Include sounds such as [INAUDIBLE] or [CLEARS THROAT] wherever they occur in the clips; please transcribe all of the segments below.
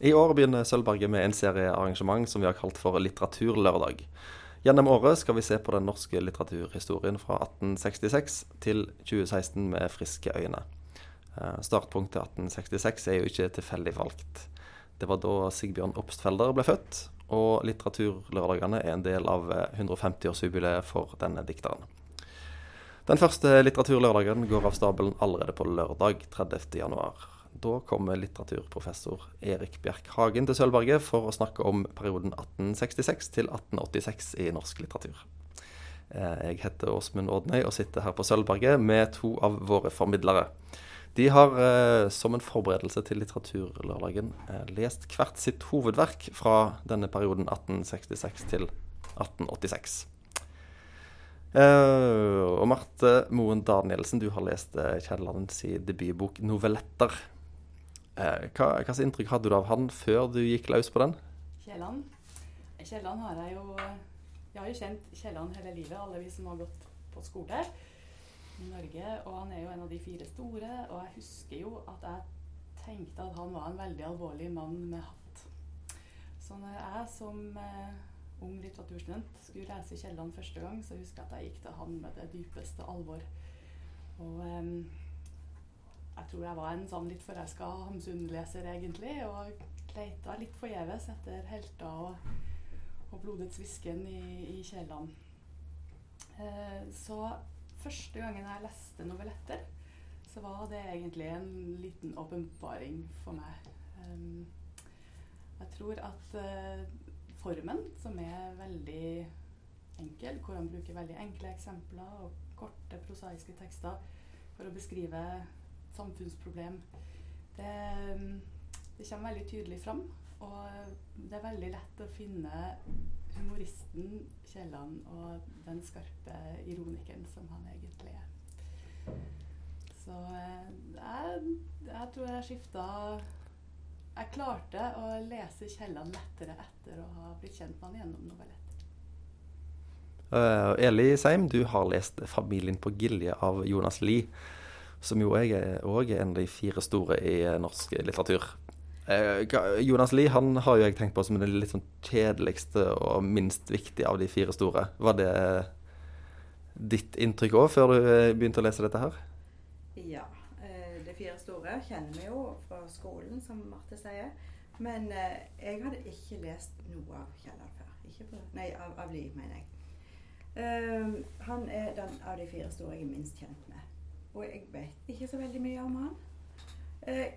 I år begynner Sølvberget med en serie arrangement som vi har kalt for Litteraturlørdag. Gjennom året skal vi se på den norske litteraturhistorien fra 1866 til 2016 med friske øyne. Eh, startpunktet 1866 er jo ikke tilfeldig valgt. Det var da Sigbjørn Obstfelder ble født, og Litteraturlørdagene er en del av 150-årsjubileet for denne dikteren. Den første litteraturlørdagen går av stabelen allerede på lørdag 30. Da kommer litteraturprofessor Erik Bjerk Hagen til Sølvberget for å snakke om perioden 1866 til 1886 i norsk litteratur. Eh, jeg heter Åsmund Ordnøy og sitter her på Sølvberget med to av våre formidlere. De har eh, som en forberedelse til Litteraturlørdagen eh, lest hvert sitt hovedverk fra denne perioden 1866 til 1886. Uh, og Marte Moen Danielsen, du har lest uh, Kiellands debutbok 'Novelletter'. Eh, hva, hva slags inntrykk hadde du av han før du gikk løs på den? Kielland? Kielland har jeg jo Jeg har jo kjent Kielland hele livet, alle vi som har gått på skole i Norge. Og han er jo en av de fire store. Og jeg husker jo at jeg tenkte at han var en veldig alvorlig mann med hatt. Så når jeg som eh, ung litteraturstudent skulle lese Kielland første gang, så husker jeg at jeg gikk til han med det dypeste alvor. Og eh, jeg tror jeg var en sånn litt forelska Hamsun-leser, egentlig. Og leita litt forgjeves etter helter og, og, blodets hvisken i, i kjelene. Eh, så første gangen jeg leste novelletter, så var det egentlig en liten åpenbaring for meg. Um, jeg tror at uh, formen, som er veldig enkel, hvor han bruker veldig enkle eksempler og korte prosaiske tekster for å beskrive samfunnsproblem. Det, det, kommer veldig tydelig fram. Og det er veldig lett å finne humoristen Kielland og den skarpe ironikeren som han egentlig er. Så eh, jeg, jeg tror jeg skifta Jeg klarte å lese Kielland lettere etter å ha blitt kjent med han gjennom novellett. Uh, Eli Seim, du har lest 'Familien på Gilje' av Jonas Lie som jo òg er, er, en av de fire store i eh, norsk litteratur. Eh, Jonas Lie han har jo jeg tenkt på som den litt sånn kjedeligste og minst viktige av de fire store. Var det ditt inntrykk òg, før du eh, begynte å lese dette her? Ja. De fire store kjenner vi jo fra skolen, som Marte sier. Men jeg hadde ikke lest noe av Kielland før. På, nei, av, av Lie, mener jeg. Uh, han er den av de fire store jeg er minst kjent med. Og jeg vet ikke så veldig mye om han. Eh,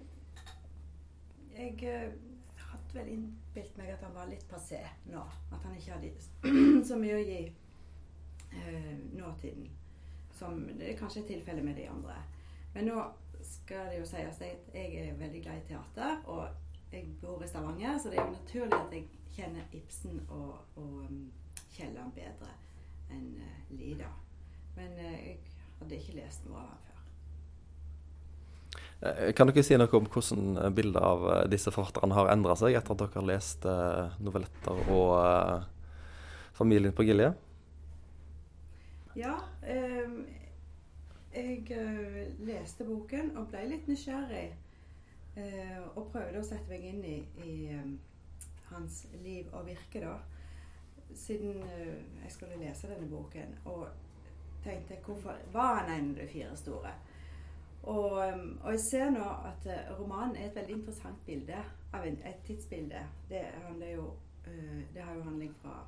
jeg eh, hadde vel innbilt meg at han var litt passé nå. At han ikke hadde [CLEARS THROAT] så mye å gi eh, nåtiden. Som det er kanskje tilfellet med de andre. Men nå skal det jo sies at jeg er veldig glad i teater. Og jeg bor i Stavanger, så det er jo naturlig at jeg kjenner Ibsen og, og um, Kielland bedre enn uh, Lida. Men jeg hadde ikke lest noe av ham før. Eh, kan dere si noe om hvordan eh, bildet av eh, disse forfatterne har endra seg etter at dere har lest novelletter og 'Familien på Gilje'? Ja. Eh, jeg leste boken og ble litt nysgjerrig. Og prøvde å sette meg inn i, i um, hans liv og virke, da. Siden jeg skulle lese denne boken. Og tenkte hvorfor var han en av de fire store? Og, um, og, jeg ser nå at uh, romanen er et veldig interessant bilde av en, et tidsbilde. Det, jo, uh, det, har jo handling fra,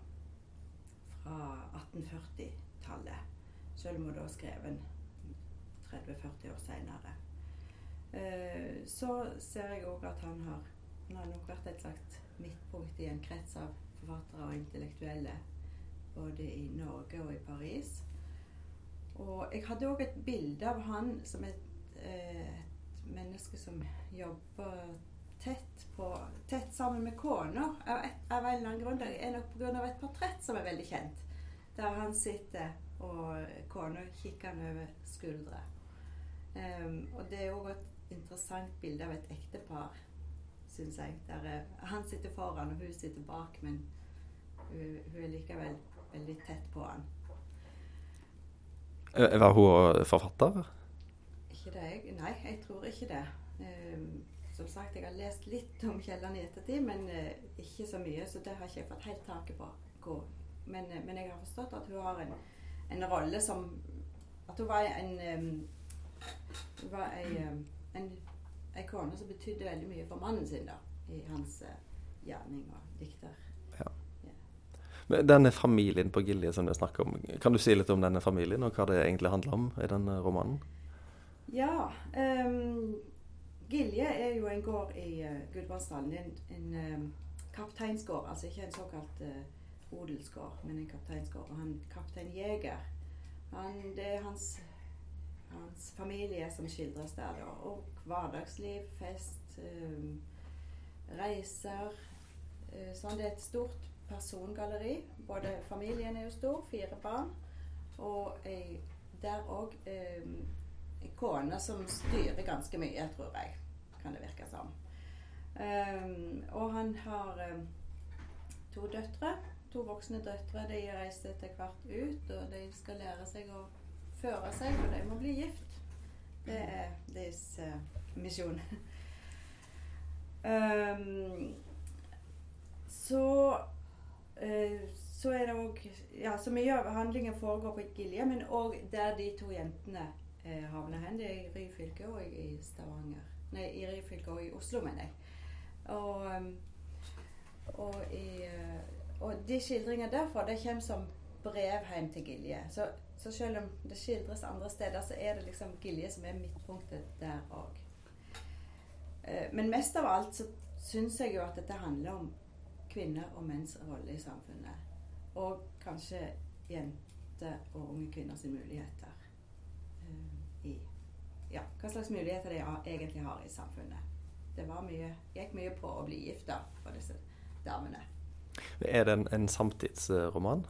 fra 1840-tallet. Selv om hun da er skreven 30-40 år seinere. Uh, så ser jeg òg at han har, han har nok vært et slags midtpunkt i en krets av forfattere og intellektuelle både i Norge og i Paris. Og jeg hadde òg et bilde av han som et, eh, et menneske som jobber tett, på, tett sammen med kona. Av, av en eller annen grunn. Det er nok pga. et portrett som er veldig kjent. Der han sitter og kona kikker han over skuldra. Um, og det er òg et interessant bilde av et ektepar, syns jeg. Der er, han sitter foran, og hun sitter bak, men hun, hun er likevel veldig tett på han. Eh, var hun forfatter? Ikke det, jeg. Nei, jeg tror ikke det. Ehm, som sagt, jeg har lest litt om Kielland i ettertid, men eh, ikke så mye. Så det har ikke jeg fått helt taket på. Men, eh, men jeg har forstått at hun har en, en rolle som At hun var en em, Hun var ei, en, ei kone som betydde veldig mye for mannen sin, da. I hans eh, gjerning og dikter. Denne familien på Gilje som du snakker om, kan du si litt om denne familien, og hva det egentlig handler om i denne romanen? Ja. Um, Gilje er jo en gård i uh, Gudbrandsdalen. En, en um, kapteinsgård. Altså ikke en såkalt uh, odelsgård, men en kapteinsgård. Og han kaptein Jeger, han, det er hans, hans familie som skildres der. Da. Og hverdagsliv, fest, um, reiser. Uh, sånn, det er et stort persongalleri. Både familien er jo stor, fire barn. Og ei, der òg ei kone som styrer ganske mye, tror jeg. Kan det virke som. Um, og han har um, to døtre. To voksne døtre. De reiser etter hvert ut, og de skal lære seg å føre seg, og de må bli gift. Det er deres uh, misjon. um, [LAUGHS] så eh, så er det òg Ja, så mye av handlingen foregår på Gilje, men òg der de to jentene eh, havner hen. Det er i Ryfylke og i Stavanger. Nei, i Ryfylke og i Oslo, mener jeg. Og, um, og, i, eh, og de skildringene derfra, det kommer som brev hjem til Gilje. Så, så selv om det skildres andre steder, så er det liksom Gilje som er midtpunktet der òg. Eh, men mest av alt så syns jeg jo at dette handler om kvinner og menns rolle i samfunnet. Og kanskje jenter og unge kvinners muligheter. eh, i, ja, hva slags muligheter de egentlig har i samfunnet. Det var mye, gikk mye på å bli gift da, for disse damene. Er det en, en samtidsroman?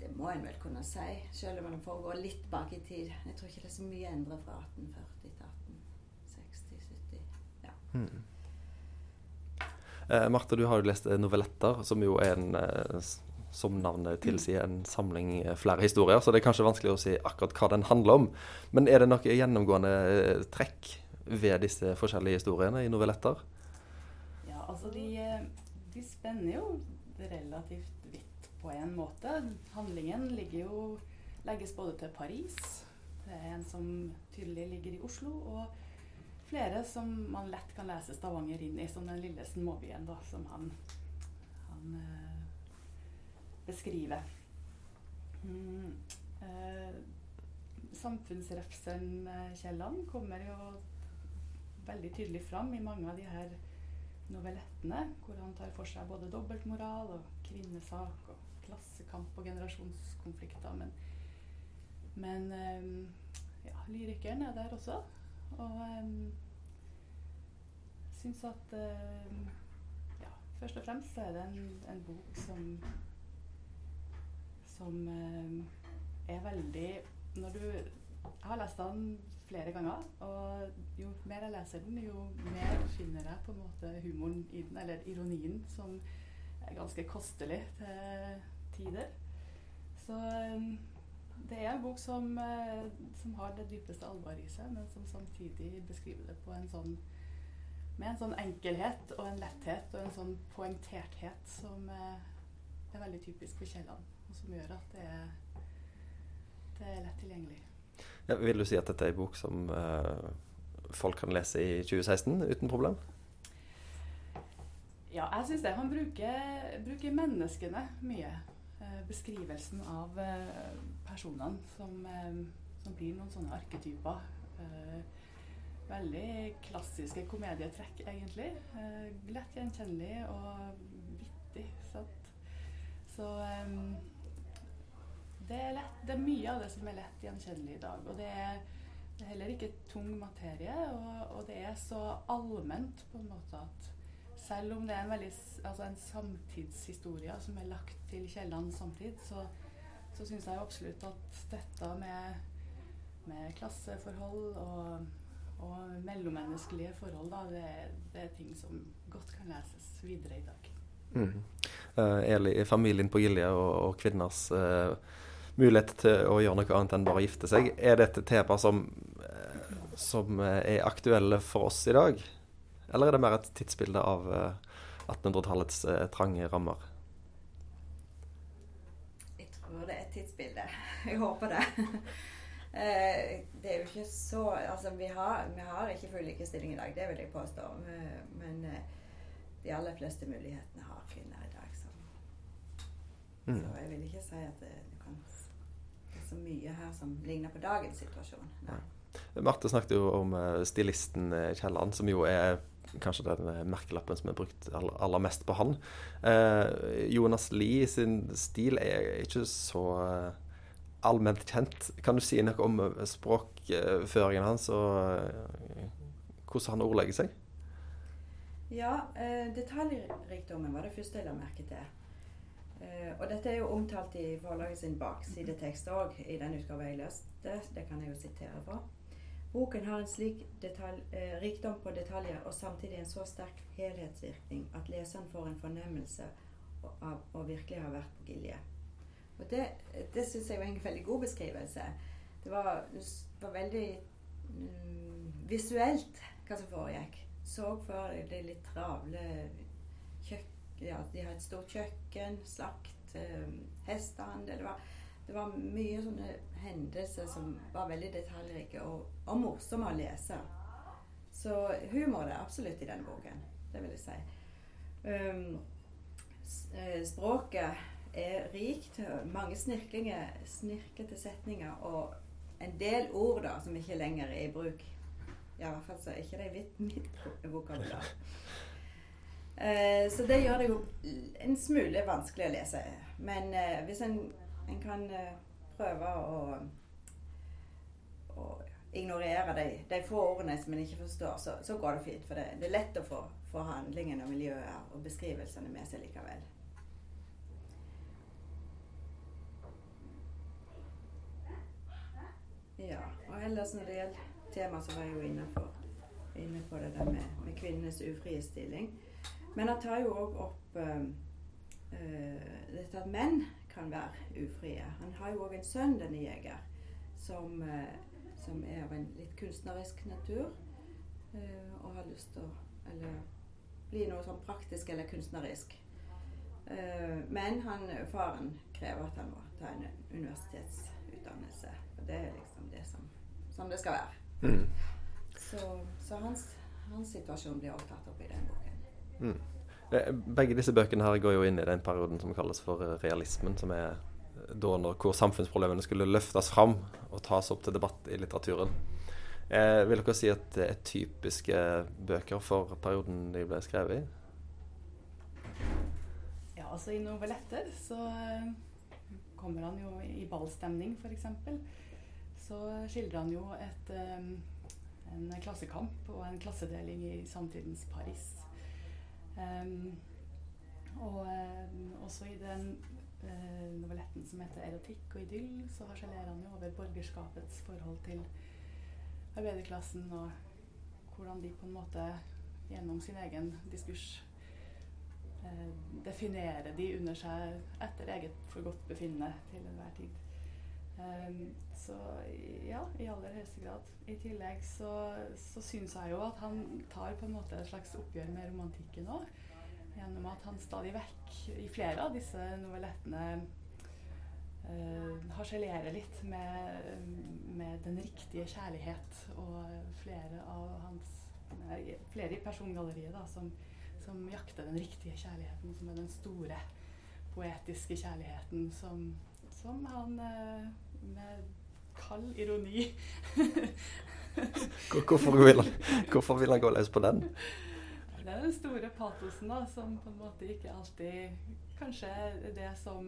Det må en vel kunne si, selv om den foregår litt bak i tid. Jeg tror ikke det er så mye endret fra 1840 til 1860-70. Hmm. Eh, Marte, du har jo lest eh, novelletter, som jo er en eh, som navnet tilsier, en samling eh, flere historier. Så det er kanskje vanskelig å si akkurat hva den handler om. Men er det noe gjennomgående eh, trekk ved disse forskjellige historiene i novelletter? Ja, altså de, de spenner jo relativt vidt på en måte. Handlingen ligger jo, legges både til Paris, det er en som tydelig ligger i Oslo, og flere som man lett kan lese Stavanger inn i, som den lille småbyen da, som han, han eh, beskriver. Mm, eh, samfunnsrefseren eh, Kielland kommer jo veldig tydelig fram i mange av de her novellettene, hvor han tar for seg både dobbeltmoral og kvinnesak og klassekamp og generasjonskonflikter. Men, men ja, lyrikeren er der også. Og um, syns at um, ja, først og fremst er det en, en bok som som um, er veldig Når du Jeg har lest den flere ganger, og jo mer jeg leser den, jo mer finner jeg på en måte humoren i den, eller ironien, som er ganske kostelig til tider. Så eh, det er en bok som, eh, som har det dypeste alvor i seg, men som samtidig beskriver det på en sånn med en sånn enkelhet og en letthet og en sånn poengterthet som eh, er veldig typisk for Kielland, og som gjør at det er, det er lett tilgjengelig. Ja, vil du si at dette er en bok som uh, folk kan lese i 2016 uten problem? Ja, jeg syns det. Han bruker, bruker menneskene mye. Eh, beskrivelsen av eh, personene som, eh, som blir noen sånne arketyper. Veldig klassiske komedietrekk, egentlig. Lett gjenkjennelig og vittig. Sant? Så det, er lett, det er mye av det som er lett gjenkjennelig i dag. Og det er, det er heller ikke tung materie, og, og det er så allment på en måte at selv om det er en, veldig, altså en samtidshistorie som er lagt til Kiellands samtid, så, så syns jeg absolutt at dette med, med klasseforhold og, og mellommenneskelige forhold, da, det, det er ting som godt kan leses videre i dag. Mm. Uh, Eli, familien på Gilje og, og kvinners uh, mulighet til å gjøre noe annet enn bare gifte seg, er dette et tema som uh, som er aktuelle for oss i dag? Eller er det mer et tidsbilde av 1800-tallets trange rammer? Jeg tror det er et tidsbilde. [LAUGHS] Jeg håper det. [LAUGHS] det er jo ikke så Altså, vi har, vi har ikke full likestilling i dag, det vil jeg påstå. Men de aller fleste mulighetene har kvinner i dag. Så, mm. så jeg vil ikke si at det, kan, det, er så mye her som ligner på dagens situasjon. Nei. Marte snakket jo om eh, stilisten eh, Kielland, som jo er kanskje den eh, merkelappen som er brukt aller, mest på han. Eh, Jonas Lie sin stil er ikke så allment kjent. Kan du si noe om språkføringen hans, og hvordan han ordlegger seg? Ja, eh, detaljrikdommen var det første jeg la merke til. Eh, og dette er jo omtalt i forlaget sin baksidetekst òg, i den utgaven jeg leste. Det kan jeg jo sitere fra. Boken har en slik detalj, eh, rikdom på detaljer og samtidig en så sterk helhetsvirkning at leseren får en fornemmelse av å virkelig ha vært på Gilje. Og Det, det syns jeg var en veldig god beskrivelse. Det var, det var veldig mm, visuelt hva som foregikk så for det litt travle kjøkken ja, De har et stort kjøkken, slakt, eh, hestehandel. Det var, det var mye sånne hendelser som var veldig detaljrike og, og morsomme å lese. Så humor er absolutt i denne boken. Det vil jeg si. Um, språket er rikt. Mange snirklete setninger og en del ord da, som ikke lenger er i bruk. I hvert fall så er ikke det mitt, mitt vokabular. Uh, så det gjør det jo en smule vanskelig å lese. Men uh, hvis en, en kan uh, prøve å, å ignorere de, de, få ordene som en ikke forstår, så, så, går det fint. For det, det er lett å få, få handlingen og miljøet og beskrivelsene med seg likevel. Ja, og ellers når det gjelder tema så var jeg jo inne på, inne på det der med, med kvinnenes ufrie stilling. Men jeg tar jo òg opp øh, dette at menn kan være ufrie. Han har jo òg en sønn, denne jeger, som, uh, som, er av en litt kunstnerisk natur. og har lyst til å eller, bli noe sånn praktisk eller kunstnerisk. men han, faren krever at han må ta en universitetsutdannelse. Og det er liksom det som, som det skal være. Mm. Så, så hans, hans, situasjon blir også tatt opp i den boken. Mm. Eh, begge disse bøkene her går jo inn i den perioden som kalles for eh, realismen, som er eh, da når, hvor samfunnsproblemene skulle løftes fram og tas opp til debatt i litteraturen. Eh, vil dere si at det er typiske bøker for perioden de ble skrevet i? Ja, altså i noveletter så kommer han jo i ballstemning, f.eks så skildrer han jo et, en klassekamp og en klassedeling i samtidens Paris. Um, og um, også i den uh, novelletten som heter 'Erotikk og idyll', så harselerer han jo over borgerskapets forhold til arbeiderklassen, og hvordan de på en måte gjennom sin egen diskurs uh, definerer de under seg etter eget forgodtbefinnende til enhver tid. Um, så ja, i aller høyeste grad. I tillegg så, så syns jeg jo at han tar på en måte et slags oppgjør med romantikken òg. Gjennom at han stadig vekk i flere av disse novellettene uh, harselerer litt med, med, den riktige kjærlighet. Og flere av hans Flere i persongalleriet da, som, som jakter den riktige kjærligheten, som er den store poetiske kjærligheten som, som han uh, med kald ironi. hvorfor, vil han, hvorfor vil han gå løs på den? Det er den store patosen da, som på en måte ikke alltid Kanskje det som,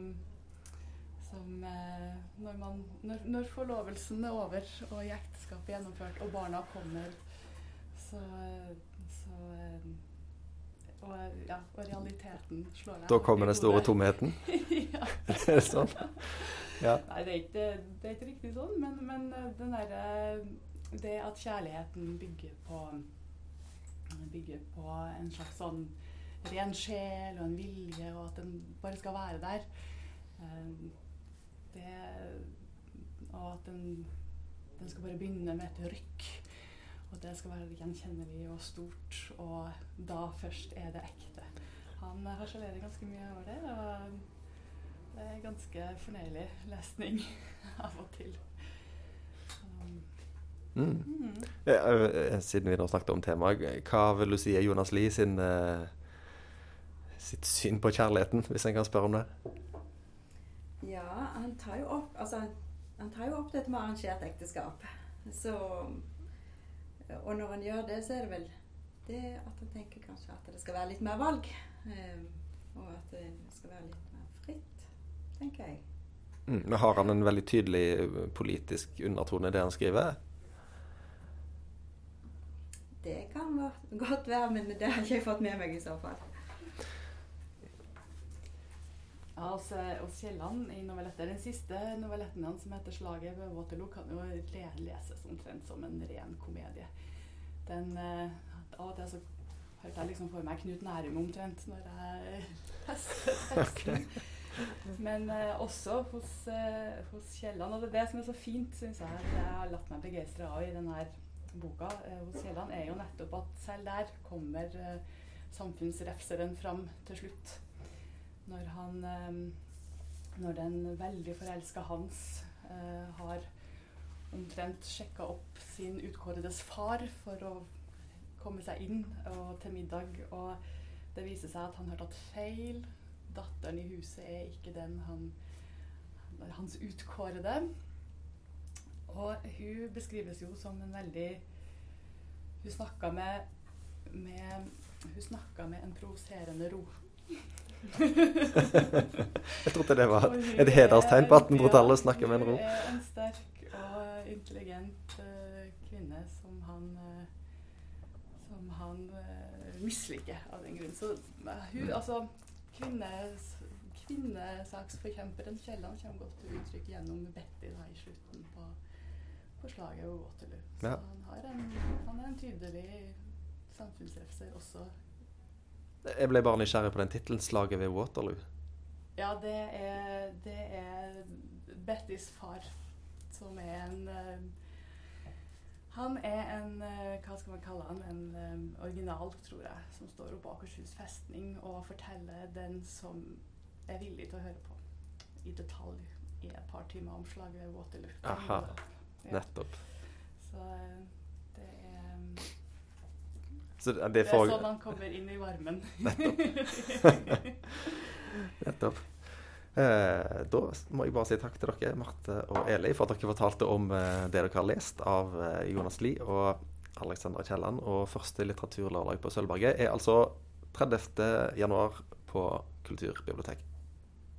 som eh, når, man, når, når, forlovelsen er over og ekteskapet er gjennomført og barna kommer, så, så eh, og, ja, og, realiteten slår deg Da kommer den store tomheten? [LAUGHS] ja. er det sånn? Ja. Nei, det er, ikke, det er, ikke, riktig sånn, men, men eh, den der, det at kjærligheten bygger på Bygger på en slags sånn ren sjel og en vilje, og at den bare skal være der. Eh, det, og at den, den skal bare begynne med et rykk. Og det skal være gjenkjennelig og stort, og da først er det ekte. Han harselerer ganske mye over det, og det er ganske fornøyelig lesning [LAUGHS] av og til. Um, Mm. mm. Ja, eh, Siden vi nå snakket om temaet, hva vil du si er Jonas Lie sin, eh, sitt syn på kjærligheten, hvis en kan spørre om det? Ja, han tar jo opp altså, han- han tar jo opp dette med arrangert ekteskap. Så Og når han gjør det, så er det vel det at han tenker kanskje at det skal være litt mer valg. Eh, og at det skal være litt mer fritt, tenker jeg. Mm. Men har han en veldig tydelig eh, politisk undertone i det han skriver? Det kan godt være, men det har ikke jeg fått med meg i så fall. Ja, hos, eh, Kielland i novelletter. Den siste novelletten hans som heter 'Slaget ved Waterloo', kan jo leses omtrent som en ren komedie. Den, eh, Av og til så hørte jeg liksom for meg Knut Nærum omtrent når jeg [LAUGHS] leste teksten. Men eh, også hos, eh, hos Kielland. Og det det som er så fint, syns jeg, at jeg har latt meg begeistre av i denne boka eh, hos Kielland, er jo nettopp at selv der kommer eh, samfunnsrefseren fram til slutt. Når han eh, Når den veldig forelska Hans eh, har omtrent sjekka opp sin utkåredes far for å komme seg inn og, til middag, og det viser seg at han har tatt feil. Datteren i huset er ikke den han hans utkårede. Og hun beskrives jo som en veldig Hun snakka med, med Hun snakka med en provoserende ro. Jeg trodde det var et hederstegn på er- 1800-tallet å snakke med en ro. Hun er en sterk og intelligent eh, kvinne som han eh, Som han eh, misliker av den grunn. Så eh, hun, Mm. altså kvinnes, Kvinnesaksforkjemperen Kielland kommer godt til uttrykk gjennom Betty da, i slutten på, på slaget ved Waterloo. Så Ja. han, har en, han er en tydelig samfunnsrefser også Jeg ble bare nysgjerrig på den tittelen, 'Slaget ved Waterloo'. Ja, det er, det er Bettys far, som er en eh, Han er en eh, Hva skal man kalle han? En eh, original, tror jeg, som står oppe på Akershus festning og forteller den som er villig til å høre på i detalj i et par timer om slaget ved Waterloo. Aha. Ja. Nettopp. Så Så det, Det det er sånn han kommer inn i varmen. [LAUGHS] Nettopp. Eh, da må jeg bare si takk til dere, Marte og Eli, for at dere fortalte om eh, det dere har lest av eh, Jonas Lie og Alexander Kielland. Og første litteraturlørdag på Sølvberget er altså 30. januar på Kulturbiblioteket.